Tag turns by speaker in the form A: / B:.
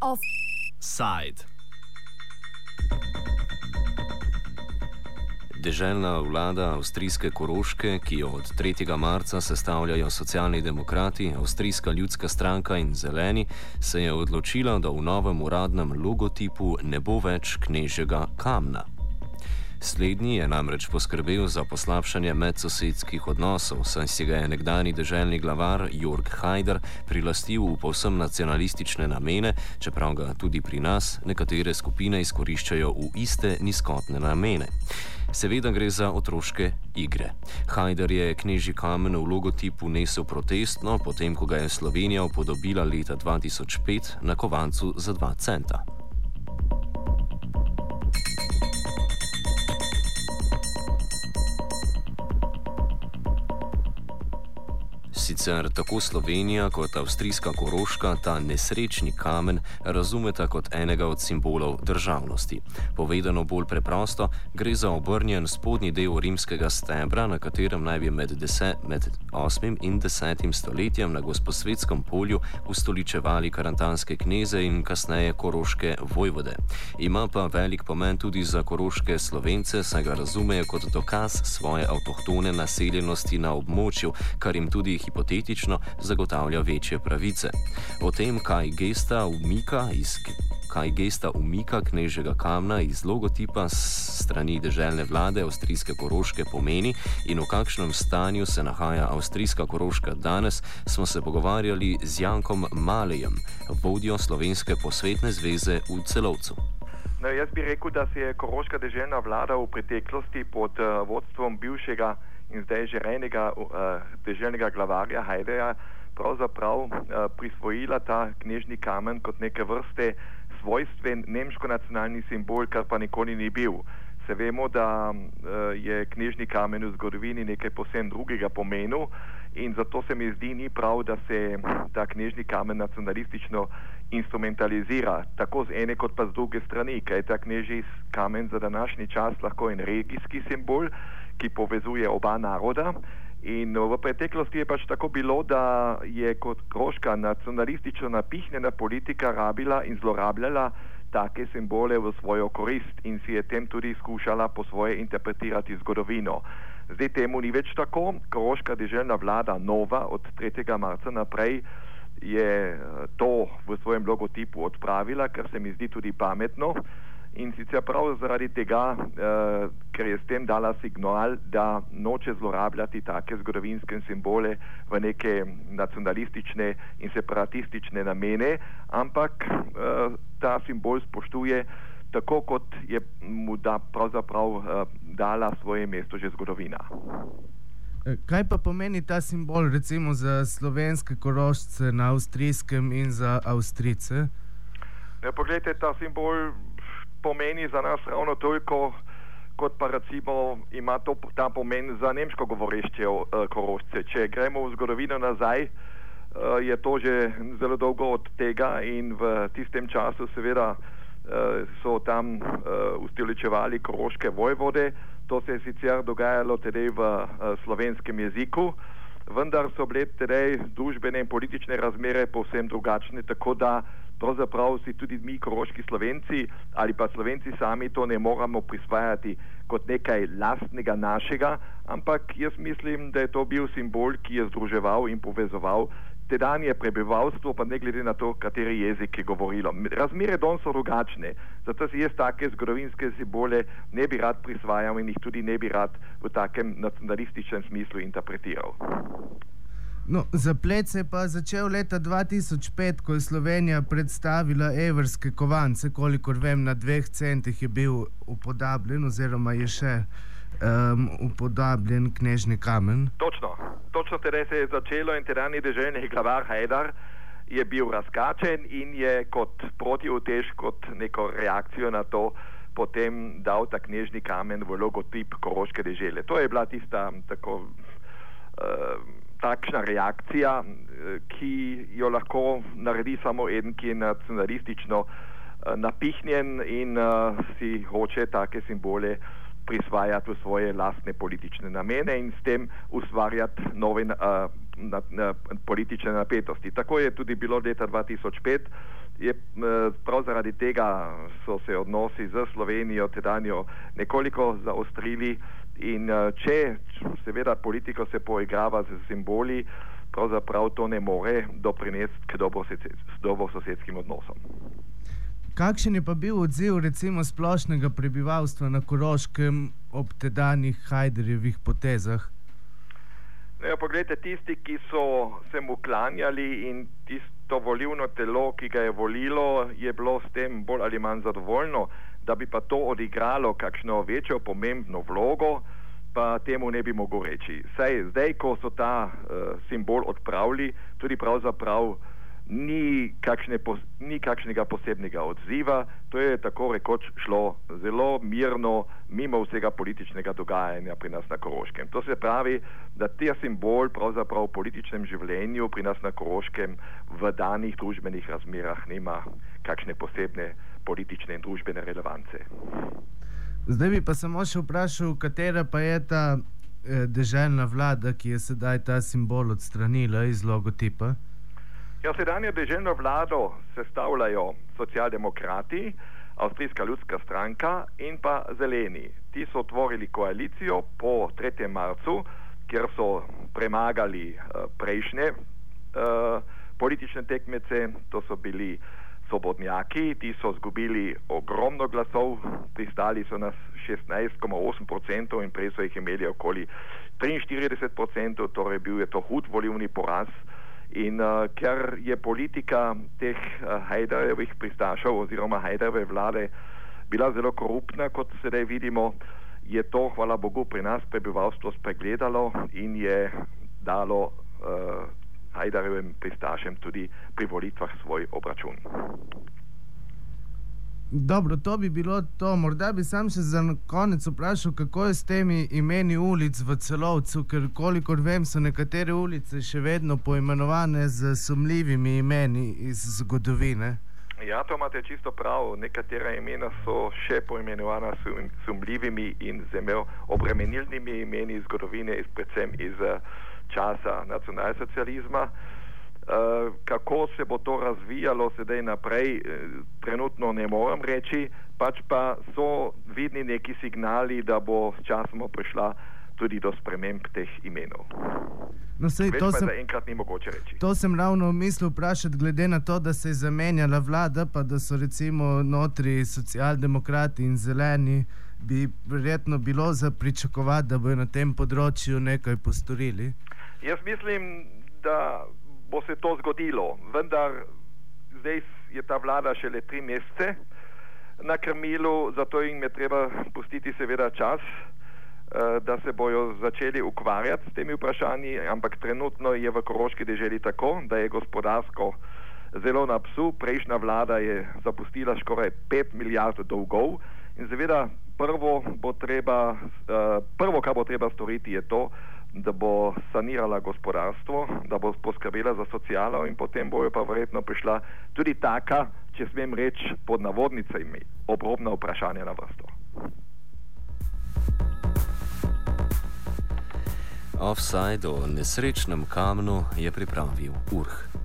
A: Offside. Deželna vlada avstrijske Koroške, ki jo od 3. marca sestavljajo socialni demokrati, avstrijska ljudska stranka in zeleni, se je odločila, da v novem uradnem logotipu ne bo več knežjega kamna. Slednji je namreč poskrbel za poslabšanje medsosedskih odnosov, saj si ga je nekdani državni glavar Jörg Haider prilastil v povsem nacionalistične namene, čeprav ga tudi pri nas nekatere skupine izkoriščajo v iste nizkotne namene. Seveda gre za otroške igre. Haider je knjižni kamen v logotipu nesel protestno, potem ko ga je Slovenija upodobila leta 2005 na kovancu za 2 centa. Sicer tako Slovenija kot avstrijska Koroška ta nesrečni kamen razumeta kot enega od simbolov državnosti. Povedano bolj preprosto, gre za obrnjen spodnji del rimskega stebra, na katerem naj bi med, deset, med 8. in 10. stoletjem na gosposvetskem polju ustoličevali karantanske kneze in kasneje koroške vojvode. Ima pa velik pomen tudi za koroške slovence, saj ga razumejo kot dokaz svoje avtohtone naseljenosti na območju, kar jim tudi hipotetično zagotavlja večje pravice. O tem, kaj gesta umika iz. Kaj gesta umika knežjega kamna iz logotipa strani državne vlade avstrijske Koroške pomeni in v kakšnem stanju se nahaja avstrijska Koroška danes, smo se pogovarjali z Jankom Malejem, vodjo Slovenske posvetne zveze v celovcu.
B: No, jaz bi rekel, da se je Koroška državna vlada v preteklosti pod uh, vodstvom bivšega in zdaj že rejnega uh, deželnega glavarja Hajdeja pravzaprav uh, prisvojila ta knežni kamen kot neke vrste svojstven nemško-nacionalni simbol, kar pa nikoli ni bil. Se vemo, da uh, je knežni kamen v zgodovini nekaj posebno drugega pomenu in zato se mi zdi ni prav, da se ta knežni kamen nacionalistično instrumentalizira, tako z ene kot pa z druge strani, kaj je ta knežji kamen za današnji čas lahko en regijski simbol, ki povezuje oba naroda. In v preteklosti je pač tako bilo, da je kot kroška nacionalistično napihnjena politika rabila in zlorabljala take simbole v svojo korist in si je tem tudi skušala po svoje interpretirati zgodovino. Zdaj temu ni več tako, kroška državna vlada nova od 3. marca naprej je to v svojem logotipu odpravila, kar se mi zdi tudi pametno. In sicer prav zaradi tega, uh, ker je s tem dala signal, da noče zlorabljati take zgodovinske simbole v neke nacionalistične in separatistične namene, ampak uh, ta simbol spoštuje tako, kot je mu da pravzaprav uh, dala svoje mesto že zgodovina.
C: Kaj pa pomeni ta simbol recimo za slovenske korošče na avstrijskem in za avstrice?
B: Ja, poglejte, ta simbol pomeni za nas ravno toliko, kot pa recimo ima to ta pomen za nemško govoreče uh, korošče. Če gremo v zgodovino nazaj, uh, je to že zelo dolgo od tega in v tistem času seveda uh, so tam uh, ustoličevali koroške vojvode. To se je sicer dogajalo tudi v uh, slovenskem jeziku, vendar so bile tudi družbene in politične razmere povsem drugačne, tako da pravzaprav si tudi mi, koroški slovenci ali pa slovenci sami to ne moramo prisvajati kot nekaj lastnega našega, ampak jaz mislim, da je to bil simbol, ki je združeval in povezoval tedanje prebivalstvo, pa ne glede na to, kateri jezik je govorilo. Razmere danes so drugačne, zato si jaz take zgodovinske simbole ne bi rad prisvajal in jih tudi ne bi rad v takem nacionalističnem smislu interpretiral.
C: No, zaplet se je pa začel leta 2005, ko je Slovenija predstavila evrske kovance, kolikor vem, na dveh centih je bil upodabljen, oziroma je še um, upodabljen knežni kamen.
B: Točno, točno tedaj se je začelo in tedajni državni glavar Hajdar je bil razkačen in je kot protivtež, kot neko reakcijo na to. Potem dal ta knežni kamen v logotip Koroške države. To je bila tista tako uh, takšna reakcija, eh, ki jo lahko naredi samo en, ki je nacionalistično uh, napihnjen in uh, si hoče take simbole prisvajati v svoje lastne politične namene in s tem ustvarjati nove uh, na, na, politične napetosti. Tako je tudi bilo leta 2005. Je, prav zaradi tega so se odnosi z Slovenijo tedanjo nekoliko zaostrili in če seveda politiko se poigrava z simboli, pravzaprav to ne more doprinesti k dobrososedskim odnosom.
C: Kakšen je pa bil odziv recimo splošnega prebivalstva na Koroškem ob tedanjih Hajderjevih potezah?
B: Ja, poglejte, tisti, ki so se mu klanjali in tisto volivno telo, ki ga je volilo, je bilo s tem bolj ali manj zadovoljno, da bi pa to odigralo kakšno večjo pomembno vlogo, pa temu ne bi mogel reči. Saj zdaj, ko so ta uh, simbol odpravili, tudi pravzaprav ni, kakšne, ni kakšnega posebnega odziva, to je tako rekoč šlo zelo mirno, mimo vsega političnega dogajanja pri nas na Koroškem. To se pravi, da ta simbol pravzaprav v političnem življenju pri nas na Koroškem v danih družbenih razmerah nima kakšne posebne politične in družbene relevance.
C: Zdaj bi pa samo še vprašal, katera pa je ta eh, državna vlada, ki je sedaj ta simbol odstranila iz logotipa.
B: Ja, sedanje deželno vlado sestavljajo socialdemokrati, Avstrijska ljudska stranka in pa zeleni. Ti so tvorili koalicijo po 3. marcu, kjer so premagali uh, prejšnje uh, politične tekmece, to so bili svobodnjaki, ti so zgubili ogromno glasov, pristali so nas 16,8% in prej so jih imeli okoli 43%, torej bil je to hud volivni poraz. In uh, ker je politika teh uh, Hajdarjevih pristašov oziroma Hajdarjeve vlade bila zelo koruptna, kot sedaj vidimo, je to, hvala Bogu, pri nas prebivalstvo spregledalo in je dalo uh, Hajdarjevim pristašem tudi pri volitvah svoj obračun.
C: Dobro, to bi bilo to. Morda bi sam še za konec vprašal, kako je s temi imeni ulic v celovcu, ker kolikor vem, so nekatere ulice še vedno poimenovane z sumljivimi imeni iz zgodovine.
B: Ja, to imate čisto prav. Nekatera imena so še poimenovana s sumljivimi in zelo obremenilnimi imeni iz zgodovine, iz, predvsem iz eh, časa nacionalsocializma. Eh, kako se bo to razvijalo sedaj naprej, eh, trenutno ne morem reči, pač pa so vidni neki signali, da bo s časom prišla tudi do sprememb teh imenov.
C: No, sej, to, sem, to sem ravno mislil vprašati, glede na to, da se je zamenjala vlada, pa da so recimo notri socialdemokrati in zeleni, bi verjetno bilo za pričakovati, da bodo na tem področju nekaj postorili.
B: Jaz mislim, da bo se to zgodilo, vendar zdaj je ta vlada šele tri mesece na krmilu, zato jim je treba pustiti seveda čas, eh, da se bojo začeli ukvarjati s temi vprašanji, ampak trenutno je v Koroški deželi tako, da je gospodarsko zelo na psu, prejšnja vlada je zapustila skoraj 5 milijard dolgov in seveda prvo, treba, eh, prvo, kar bo treba storiti, je to, da bo sanirala gospodarstvo, da bo poskrbela za socialo in potem bojo pa verjetno prišla tudi taka, če smem reči, pod navodnicami, obrobna vprašanja na vrsto.
A: Offside o nesrečnem kamnu je pripravil Urh.